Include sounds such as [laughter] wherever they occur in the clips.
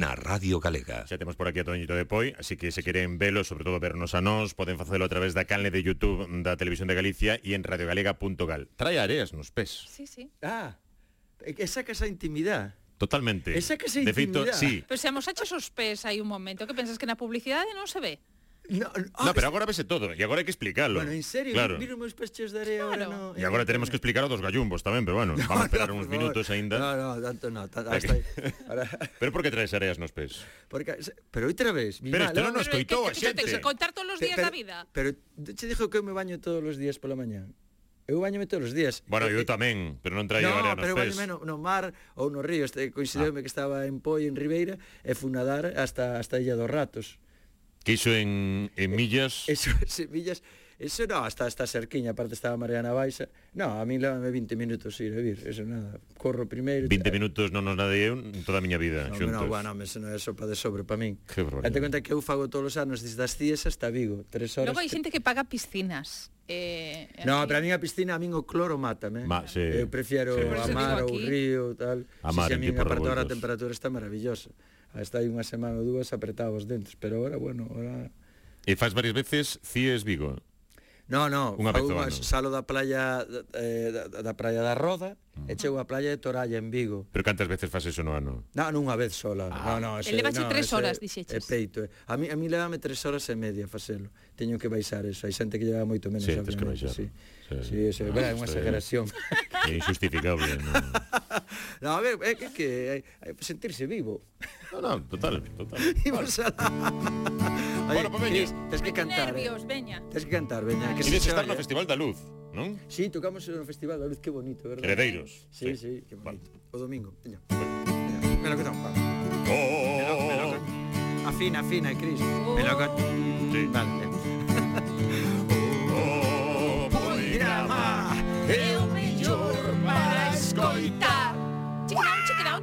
na Radio Galega. Xa temos por aquí a Toñito de Poi, así que se queren velo, sobre todo vernos a nós, poden facelo a través da canle de YouTube da Televisión de Galicia e en radiogalega.gal. Trae areas nos pés. Sí, sí. Ah, esa que esa intimidade. Totalmente. Esa que se. De feito, sí. Pero se amosaches os pés hai un momento que pensas que na publicidade non se ve. No, ah, no, pero agora vese todo, e agora hai que explicarlo. Bueno, en serio, claro. miro meus pechos de area claro. no. E eh. agora teremos que explicar o dos gallumbos tamén, pero bueno, [laughs] no, vamos a esperar no, uns minutos aínda. No, no, tanto no, tanto, hasta aí. Ahora... [laughs] Pero por que traes areas nos pés? Porque pero outra vez, mi Pero isto non nos coitou a xente. Que, que, que contar todos os días da vida. Pero che dixo que eu me baño todos os días pola mañá. Eu bañome todos os días. Bueno, eh, eu eh, tamén, pero non traía no, agora nos pero pés. No, pero no mar ou no río. Este, coincideu ah. que estaba en Poi, en Ribeira, e fui nadar hasta, hasta a Illa dos Ratos Que iso en, en millas? [laughs] Eso en millas, eso no, hasta hasta cerquiña, aparte estaba Mariana Baixa. No, a mí levame 20 minutos ir a vir, eso nada. Corro primeiro. 20 te... minutos non nos nadei eu toda a miña vida, no, xuntos. No, bueno, me non é sopa de sobre para min. Ate conta que eu fago todos os anos desde as 10 hasta Vigo, 3 horas. Logo hai xente que paga piscinas. Eh, no, para min a piscina a min o cloro mátame. Ma, sí, eu prefiero sí. amar o río, tal. Amar, si, si a min aparto a temperatura está maravillosa hasta hai unha semana ou dúas apretaba os dentes, pero ahora, bueno, ahora... E faz varias veces CIES Vigo? No, no, unha vez unha, salo da playa eh, da, da praia da Roda uh -huh. e chego á playa de Toralla en Vigo. Pero cantas veces faz eso no ano? No, nunha vez sola. Ah. No, no, ese, Elevaxe no, tres ese, horas, dixeches. Peito. Eh. A mí, a mí levame tres horas e media facelo. Teño que baixar eso. Hai xente que lleva moito menos. Sí, tens que baixar. Sí, sí, sí, sí. Ah, bueno, é unha exageración. É injustificable. no. [laughs] [laughs] no, a ver, é que, que é, é sentirse vivo. Non, non, total, total. [laughs] Imos a alá. Bueno, pues veña. Tens que cantar. ¿eh? Nervios, eh. veña. Tens que cantar, veña. Que se estar no Festival da Luz, non? Sí, tocamos no Festival da Luz, que bonito, verdad? Heredeiros. Sí, sí, sí que bonito. Vale. O domingo, veña. Veña, me lo que tan pa. Oh, Afina, afina, Cris. Oh. Me lo que... Sí. Vale,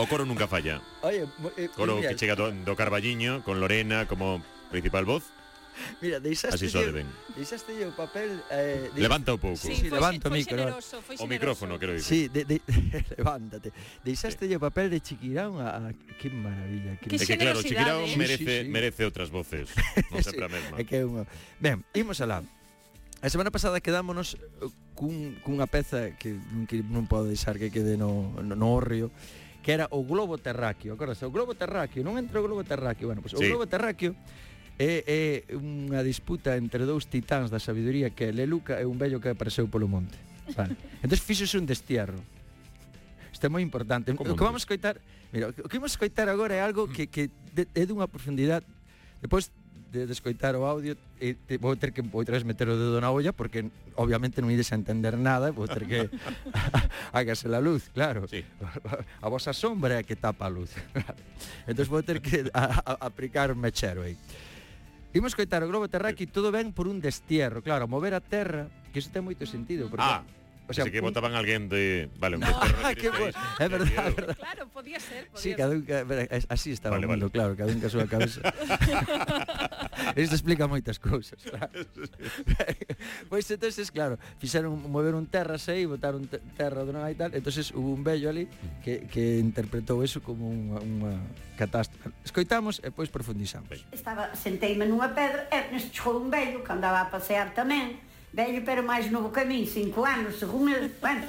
O coro nunca falla. Oye, eh, coro mira, que chega do, do Carballiño con Lorena como principal voz. Mira, deixaste Así lle, deixaste lle o papel eh, de... Levanta un pouco sí, sí, levanta o micro generoso, O micrófono, quero dicir Sí, de, de, [laughs] levántate Deixaste sí. o papel de Chiquirán a, a Que maravilla que, que, que claro, Chiquirao eh? merece, sí, sí, [laughs] sí. merece outras voces Non sempre sí, a mesma é que unha... Ben, imos alá A semana pasada quedámonos eh, cun, cunha peza que, que non podo deixar que quede no, no, no orrio que era o globo terráqueo. Acórdase, o globo terráqueo, non entra o globo terráqueo. Bueno, pois pues, sí. o globo terráqueo é, é unha disputa entre dous titáns da sabiduría que é Leluca e un vello que apareceu polo monte. Vale. [laughs] entón fixose un destierro. Isto é moi importante. Como o que vamos coitar, mira, o que vamos coitar agora é algo que, que de, é dunha profundidade Depois de, de escoitar o audio e te, vou ter que vou vez meter o dedo na olla porque obviamente non ides a entender nada, vou ter que [laughs] [laughs] hágase la luz, claro. Sí. [laughs] A vosa sombra é que tapa a luz. entón vou ter que a, a, aplicar un mechero aí. Imos coitar o globo terráqueo todo ben por un destierro, claro, mover a terra, que iso ten moito sentido, porque ah O sea, Así que votaban a alguien de... Vale, no. [laughs] ah, qué bueno. Es verdad, es verdad. Claro, podía ser. Podía sí, cada un, así estaba vale, el mundo, vale. claro, cada un caso a cabeza. [laughs] Isto explica moitas cousas. Claro. [laughs] pois entonces, claro, fixeron mover un terra aí, botaron terra do e tal, entonces hubo un vello ali que, que interpretou eso como unha, unha catástrofe. Escoitamos e pois profundizamos. Estaba, senteime nunha pedra, Ernest chegou un vello que andaba a pasear tamén, velho pero máis novo que min, cinco anos, según el, bueno.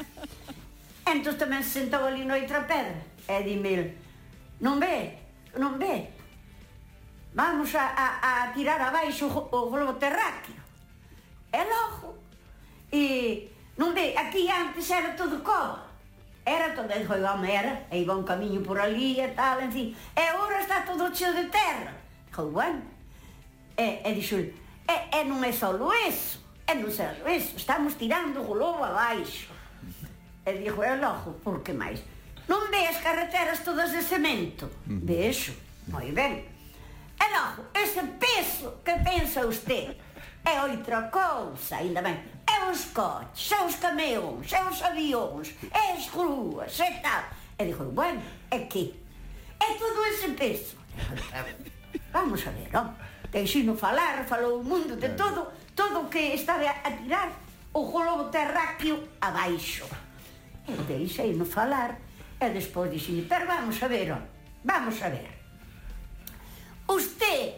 Entón tamén se sentou ali noutra pedra e dime el, non ve, non ve, vamos a, a, a tirar abaixo o, o globo terráqueo. E logo, e non ve, aquí antes era todo cova, era todo, e dixo, home, era, e iba un camiño por ali e tal, en fin, e agora está todo cheo de terra. Dijo, bueno, e, e dixo, e, e non é só eso, é do serviço, estamos tirando o globo abaixo. E dixo, é logo, por que máis? Non ve as carreteras todas de cemento? De Vexo, moi ben. E logo, ese peso que pensa usted é outra cousa, ainda ben. É os coches, é os cameóns, é os avións, é as ruas, é tal. E dixo, bueno, é que é todo ese peso. [laughs] Vamos a ver, homem deixino falar, falou o mundo de todo, todo o que estaba a tirar o globo terráqueo abaixo. E deixei no falar e despois dixen, pero vamos a ver, ó, vamos a ver. Usted,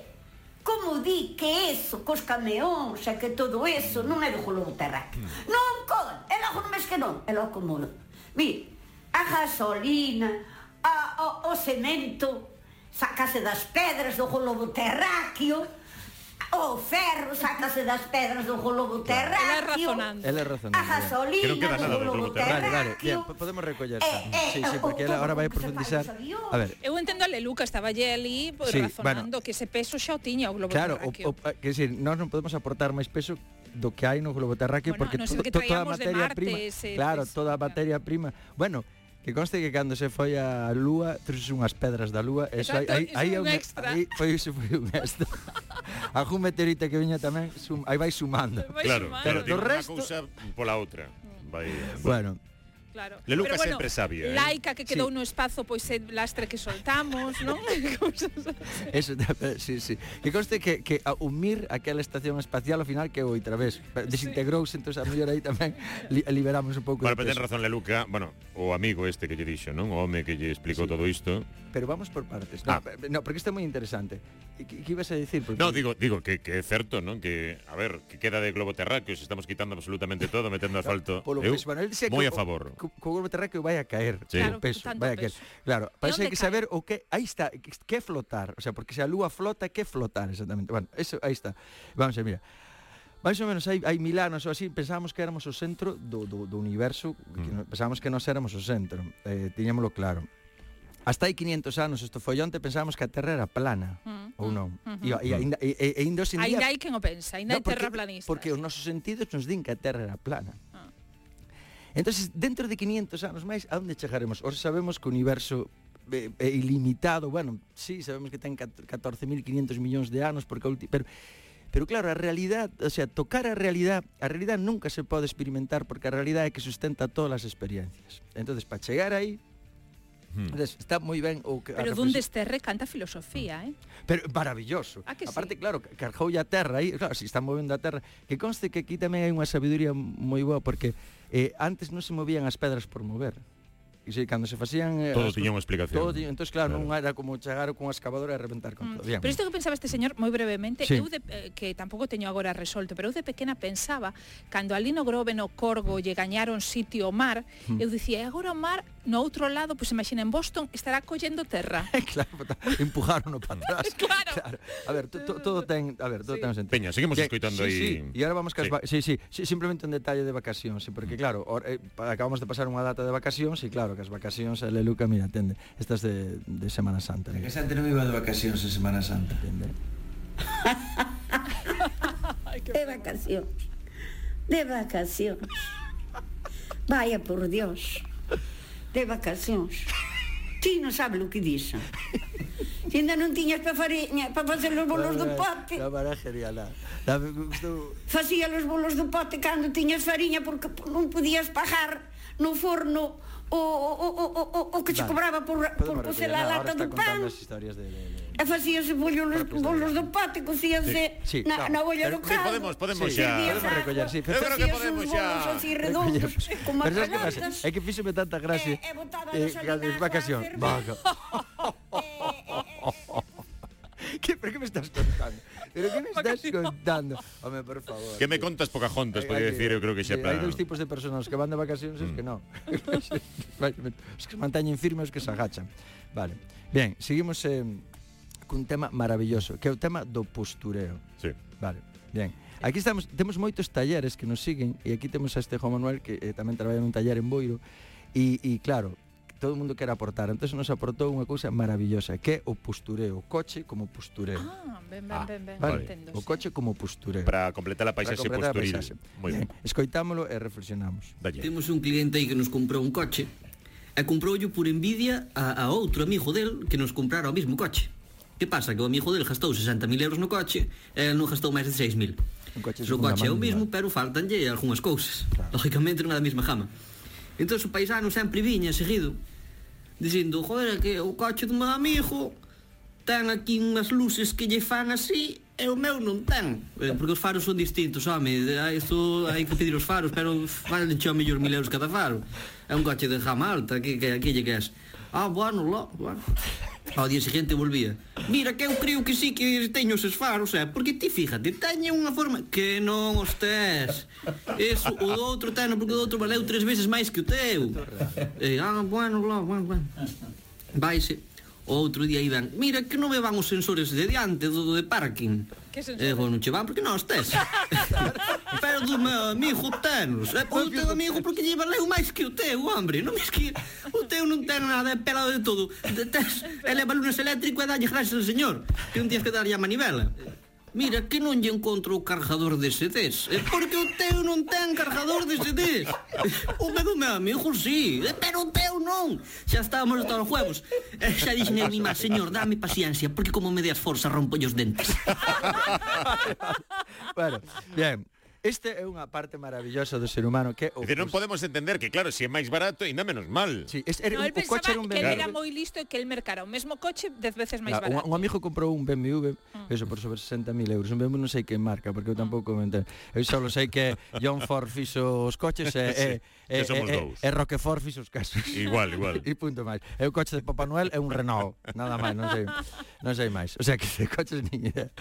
como di que eso, cos cameóns, e que todo eso, non é do globo terráqueo. Mm. Non, con, e logo non ves que non, e logo como non. Mire, a gasolina, a, o, o cemento, sacase das pedras do globo terráqueo, o ferro sacase das pedras do globo terráqueo. Ela é razonando A gasolina que non queda nada do globo terráqueo. Vale, vale, bien, podemos recoller. Eh, eh, sí, sí, porque ela agora vai profundizar. A ver. Eu entendo a Leluca, estaba allí ali sí, razonando bueno, que ese peso xa o tiña o globo claro, terráqueo. Claro, eh, que decir, nós non podemos aportar máis peso do que hai no globo terráqueo bueno, porque no to, to, toda a materia prima, ese, claro, toda a materia prima. Bueno, Que conste que cando se foi a lúa trouxe unhas pedras da lúa E iso aí aí hai, un extra. Aí Foi iso foi un extra. [laughs] Algún meteorito que viña tamén sum, Aí vai sumando. Claro, claro, claro do resto... unha cousa pola outra vai, bueno, bueno Claro. Leluca Pero, bueno, sempre sabia, eh? Laica que quedou sí. no espazo pois é lastre que soltamos, non? [laughs] [laughs] Eso, [laughs] sí, sí. Que conste que, que a unir aquela estación espacial ao final que outra vez desintegrouse, sí. entón a mellor aí tamén li, liberamos un pouco Para pero ten razón Leluca, bueno, o amigo este que lle dixo, non? O home que lle explicou sí. todo isto. Pero vamos por partes. No, ah. no porque isto é moi interesante. Que, que ibas a dicir? Porque... No, digo, digo que, que é certo, non? Que, a ver, que queda de globo terráqueo, se estamos quitando absolutamente todo, metendo asfalto. Polo, eu, pues, bueno, moi a favor co, terráqueo vai a caer. Sí. Claro, peso, vai a caer. Peso. Claro, para hai que cae? saber o que aí está, que flotar, o sea, porque se a lúa flota, que flotar exactamente. Bueno, eso aí está. Vamos a mira. Mais ou menos hai, hai mil anos ou así pensábamos que éramos o centro do, do, do universo, mm. que no, pensábamos que nós éramos o centro, eh, tiñámoslo claro. Hasta hai 500 anos, isto foi onte, pensábamos que a Terra era plana, mm, ou non. Mm, uh -huh. E ainda, e, e, e, e, e, e, e, e, e, ainda e, e, e, e, e, e, e, e, e, e, e, e, e, e, e, entonces dentro de 500 anos máis, a onde chegaremos? Ora sabemos que o universo é, é ilimitado, bueno, sí, sabemos que ten 14.500 millóns de anos, porque ulti... pero Pero claro, a realidad, o sea, tocar a realidad, a realidad nunca se pode experimentar porque a realidad é que sustenta todas as experiencias. Entonces, para chegar aí, Hmm. Está moi ben o uh, que Pero dun desterre canta filosofía, hmm. eh? Pero maravilloso. A que Aparte, sí? claro, carjou a terra aí, claro, si está movendo a terra, que conste que aquí tamén hai unha sabiduría moi boa porque eh, antes non se movían as pedras por mover. E sei, cando se facían... Eh, todo tiña unha explicación. Todo tiña, claro, claro, non era como chegar con unha excavadora e reventar con mm. todo. Bien. Pero isto que pensaba este señor, moi brevemente, sí. eu de, eh, que tampouco teño agora resolto, pero eu de pequena pensaba, cando ali no Grove, no Corgo, lle gañaron sitio o mar, mm. eu dicía, agora o mar no outro lado, pois imagina en Boston, estará collendo terra. [laughs] claro, empujaron para atrás. [laughs] claro. claro. A ver, to, to, todo ten, a ver, todo sí. ten sentido. Peña, seguimos que, escoitando sí, aí. Sí, e ahora vamos cas sí. sí, sí, simplemente un detalle de vacacións, sí, porque mm. claro, or, eh, acabamos de pasar unha data de vacacións e claro, que as vacacións a Luca, mira, tende, estas de, de Semana Santa. Eh. Que Santa non iba de vacacións en Semana Santa. Tende. [laughs] de vacacións. De vacacións. Vaya por Dios de vacacións. Ti non sabes o que dixo. Ti ainda non tiñas pa, fariña, para facer os bolos do pote. La vara genial. La, me gustou. Facía os bolos do pote cando tiñas fariña porque non podías pagar no forno o, o, o, o, o que che cobraba por, por cocer a lata do pan historias de, de, de... e facíase bolos, bolos do pate cocíase sí, sí, na, no. na olla do caldo podemos, podemos sí, xa podemos recoller, sí, pero, eu creo que podemos xa así redondos con macalatas é que fíxome tanta gracia e, e, e, e, e, e, e, e, ¿Pero qué me estás contando? ¿Pero qué me estás contando? Home, por favor. Que me contas Pocahontas, podría decir, eu creo que xa para... Hai dous tipos de personas que van de vacacións e que mm. non. os [laughs] que manteñen firmes que se agachan. Vale. Bien, seguimos eh, cun tema maravilloso, que é o tema do postureo. Sí. Vale, bien. Aquí estamos, temos moitos talleres que nos siguen e aquí temos a este Juan Manuel que eh, tamén traballa nun taller en Boiro e, e claro, todo o mundo quer aportar. Entón nos aportou unha cousa maravillosa, que é o postureo, o coche como postureo. Ah, ben, ben, ah, ben, ben, vale. entendo. O coche como postureo. Para completar a paisaxe posturil. Moi ben. Escoitámolo e reflexionamos. Dalle. Temos un cliente aí que nos comprou un coche e comproulle por envidia a, a outro amigo del que nos comprara o mismo coche. Que pasa? Que o amigo del gastou 60.000 euros no coche e non gastou máis de 6.000. O coche, o coche é o mesmo, pero faltanlle algunhas cousas. Claro. Lógicamente non é da mesma gama. Entón o paisano sempre viña seguido dicindo, joder, que o coche do meu amigo ten aquí unhas luces que lle fan así e o meu non ten eh, porque os faros son distintos, home ah, isto hai que pedir os faros pero valen xa mellor mil euros cada faro. É un coche de jama alta que, que, aquí lle que, Ah, bueno, que, bueno. Ao día seguinte volvía. Mira que eu creo que sí que teño eses faros eh? Porque ti fíjate, teño unha forma Que non os tes Eso, o do outro teno Porque o do outro valeu tres veces máis que o teu. E, Ah, bueno, bla, bueno, bueno. Vaise O outro día iban Mira que non me van os sensores de diante do, do de parking. E vos non che van porque non estes. Pero do meu amigo tenos. E o teu amigo porque lle valeu máis que o teu, hombre. Non me esqui... O teu non ten nada, é pelado de todo. Tes, leva lunes eléctrico e dalle gracias ao señor. Que un día que darlle a manivela. Mira, que non lle encontro o cargador de CDs É eh, porque o teu non ten cargador de CDs O meu, do meu amigo, sí eh, Pero o teu non. Xa estábamos todos os juegos. E Xa dixen a mima, señor, dame paciencia Porque como me deas forza rompo os dentes [laughs] Bueno, bien. Este é unha parte maravillosa do ser humano que o Dice, non podemos entender que claro, se si é máis barato ainda menos mal. Sí, es, no, un, o coche era un BMW. Que era moi listo e que el mercara o mesmo coche 10 veces máis ah, barato. Un, un amigo comprou un BMW, mm. eso por sobre 60.000 euros. Un BMW non sei que marca, porque eu ah. tampouco me entendo. Eu só sei que John Ford fixo os coches e, [laughs] e, e, e, e Roquefort fixo os casos. Igual, igual. [laughs] E punto máis. É o coche de Papá Noel é un Renault, nada máis, non sei, non sei máis. O sea que de coches nin idea.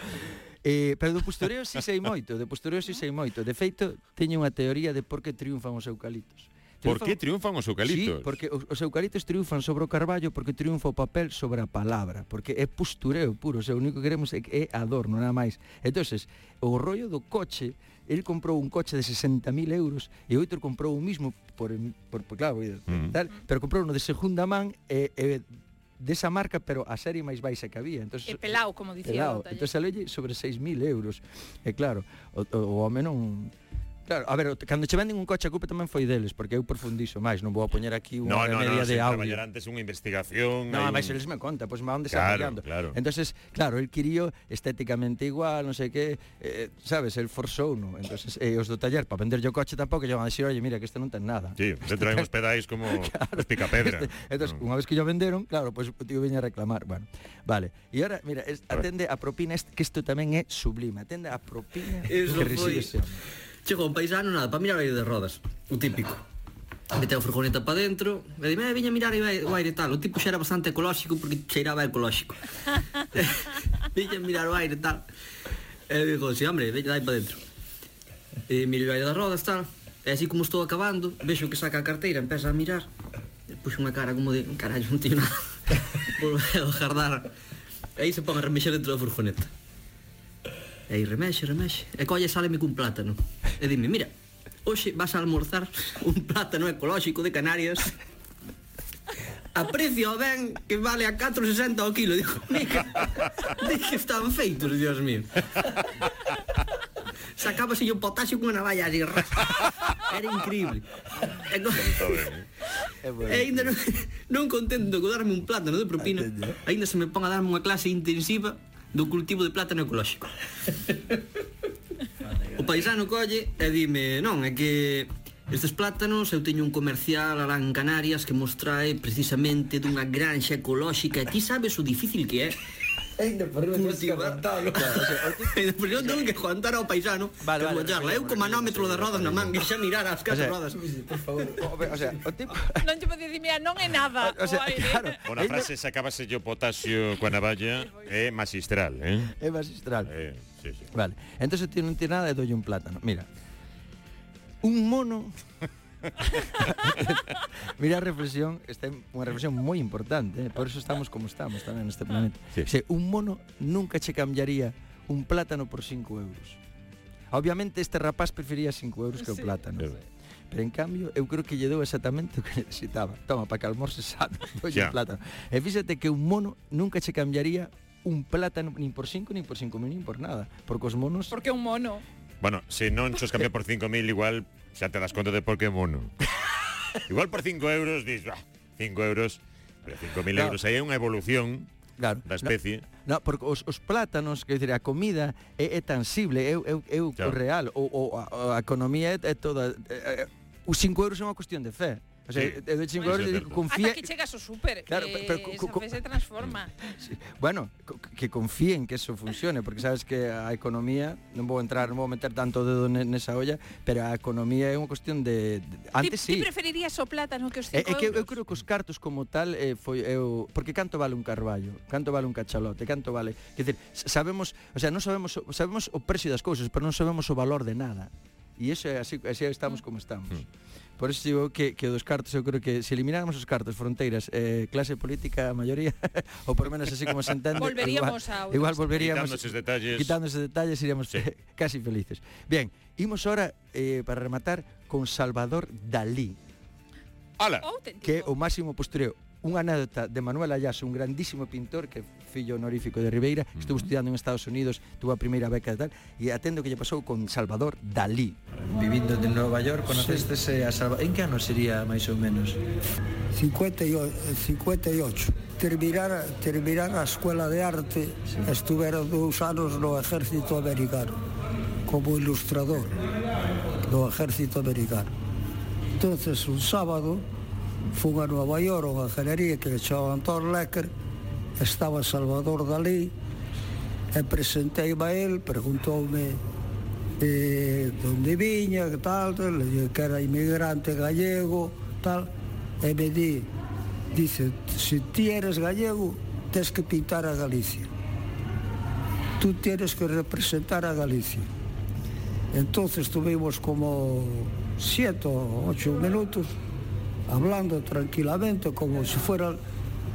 Eh, pero do postureo si sí sei moito, de postureo si sí sei moito. De feito, teño unha teoría de por que triunfan os eucaliptos. Por que triunfan os eucaliptos? Sí, porque os, os eucaliptos triunfan sobre o carballo porque triunfa o papel sobre a palabra, porque é postureo puro, o sea, o único que queremos é, é adorno, nada máis. Entonces, o rollo do coche, el comprou un coche de 60.000 euros e outro comprou o mismo por, por, por claro, mm. tal, pero comprou uno de segunda man e, e desa marca, pero a serie máis baixa que había. Entonces, e pelao, como dicía pelao. Entón, sale sobre 6.000 euros. E claro, o, o home non Claro, a ver, cando che venden un coche a culpa tamén foi deles, porque eu profundizo máis, non vou a poñer aquí unha no, no, media no, de audio. traballar antes unha investigación. No, máis un... eles me conta, pois pues, me onde claro, claro. Entonces, claro, el querío estéticamente igual, non sei que, eh, sabes, el forzou, no. Entonces, eh, os do taller para vender o coche tampouco lle van a decir, "Oye, mira, que este non ten nada." Sí, [laughs] se traen os pedais como [laughs] claro, os picapedra. Este, entonces, no. unha vez que yo venderon, claro, pois pues, tío veña a reclamar, bueno. Vale. E agora, mira, es, atende a propina, que isto tamén é sublime, atende a propina Eso que recibes. Foi... Chegou un paisano, nada, para mirar o aire de rodas, o típico. Meteu a furgoneta para dentro E dime, eh, viña a mirar o aire tal. O tipo xa era bastante ecolóxico porque cheiraba ecolóxico. [laughs] [laughs] Viña a mirar o aire tal. E digo, si, sí, hombre, veña dai para dentro. E miro o aire das rodas tal. E así como estou acabando Vexo que saca a carteira, empeza a mirar. E puxo unha cara como de, carallo, non teño nada. [laughs] Volveu a jardar. E aí se pon a remexer dentro da furgoneta. E aí remexe, remexe. E colle sáleme cun plátano e dime, mira, hoxe vas a almorzar un plátano ecolóxico de Canarias a precio ben que vale a 4,60 o kilo. Digo, mira, de que están feitos, dios mío. Sacábase un potasio con unha navalla así. Era increíble. E, co... Eh. [laughs] e ainda non, non contento con darme un plátano de propina, ainda se me pon a darme unha clase intensiva do cultivo de plátano ecolóxico. O paisano colle e dime, non, é que Estes plátanos eu teño un comercial alá en Canarias que mostrae precisamente dunha granxa ecolóxica e ti sabes o difícil que é [laughs] Ainda por riba tens que aguantalo [laughs] que aguantar ao paisano vale, vale, vale, Eu co manómetro das rodas na man E xa mirar as catro rodas. Por favor. [laughs] O sea, o tipo Non te podes dicir, non é nada o sea, pois, eh". claro, Unha frase sacábase o potasio coa navalla É magistral, eh? É magistral. Eh. Sí, sí. Vale. Entonces tiene un tirada dolle doy un plátano. Mira. Un mono. [laughs] Mira a reflexión, esta é unha reflexión moi importante, eh? por eso estamos como estamos tamén neste planeta. Sí. O sea, un mono nunca che cambiaría un plátano por 5 euros. Obviamente este rapaz prefería 5 euros sí. que o plátano. Sí. Pero en cambio, eu creo que lle deu exactamente o que [laughs] necesitaba. Toma, para que almorce sano, [laughs] dolle yeah. plátano. E fíxate que un mono nunca che cambiaría un plátano, nin por 5, nin por 5.000, nin por nada. Porque os monos... Porque é un mono. Bueno, se non xos cambia por 5.000, igual xa te das conta de por que mono. [laughs] igual por 5 euros, dis, 5 ah, euros, pero 5.000 no. euros, aí é unha evolución claro, da especie. No, no, porque os, os plátanos, que dizer, a comida é, é tangible, é, é, é o claro. real, o, o, a, a economía é, é toda... É, é, os 5 euros é unha cuestión de fe. O sea, é de chingores sí, confía... Ata que chegas ao súper, claro, que pero, pero, esa fe se transforma. Sí. Bueno, que confíen que eso funcione, porque sabes que a economía, non vou entrar, non vou meter tanto dedo nesa olla, pero a economía é unha cuestión de... de antes ti, sí. Ti preferirías o plátano que os eh, 5 é, que euros? eu creo que os cartos como tal eh, foi eu... Eh, porque canto vale un carballo? Canto vale un cachalote? Canto vale... Quer dizer, sabemos, o sea, non sabemos, sabemos o precio das cousas, pero non sabemos o valor de nada. E iso é así, así estamos mm. como estamos. Mm. Por eso digo que, que dos cartos, eu creo que se elimináramos os cartos, fronteiras, eh, clase política, a maioría, [laughs] ou por menos así como se entende, volveríamos igual, a igual volveríamos quitando esos detalles, quitando esos detalles iríamos sí. Eh, casi felices. Bien, imos ahora eh, para rematar con Salvador Dalí. Ala. Que o máximo postureo Unha anécdota de Manuel Ayaso, un grandísimo pintor que fillo honorífico de Ribeira, mm. estuvo estudiando en Estados Unidos, tuvo a primeira beca e tal, e atendo que lle pasou con Salvador Dalí. Vivindo de Nova York, conocestese sí. a Salvador... En que ano sería, máis ou menos? 58. 58 terminar, terminar a escola de arte sí. estuvera dous anos no exército americano como ilustrador do exército americano entonces un sábado Fun a Nova York, unha galería que chamaban Thor Lecker, estaba Salvador Dalí, e presentei a él, preguntoume eh, onde viña, que tal, tal, que era inmigrante gallego, tal, e me di, dice, se si ti eres gallego, tens que pintar a Galicia. Tú tienes que representar a Galicia. Entonces tuvimos como siete o ocho minutos hablando tranquilamente, como si fuera,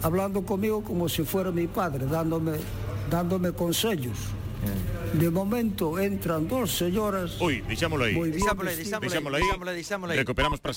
hablando conmigo como si fuera mi padre, dándome, dándome consejos. De momento entran dos señoras Uy, deixámoslo aí. muy bien Deixámoslo aí. deixámoslo aí, deixámoslo aí. Recuperamos para semana.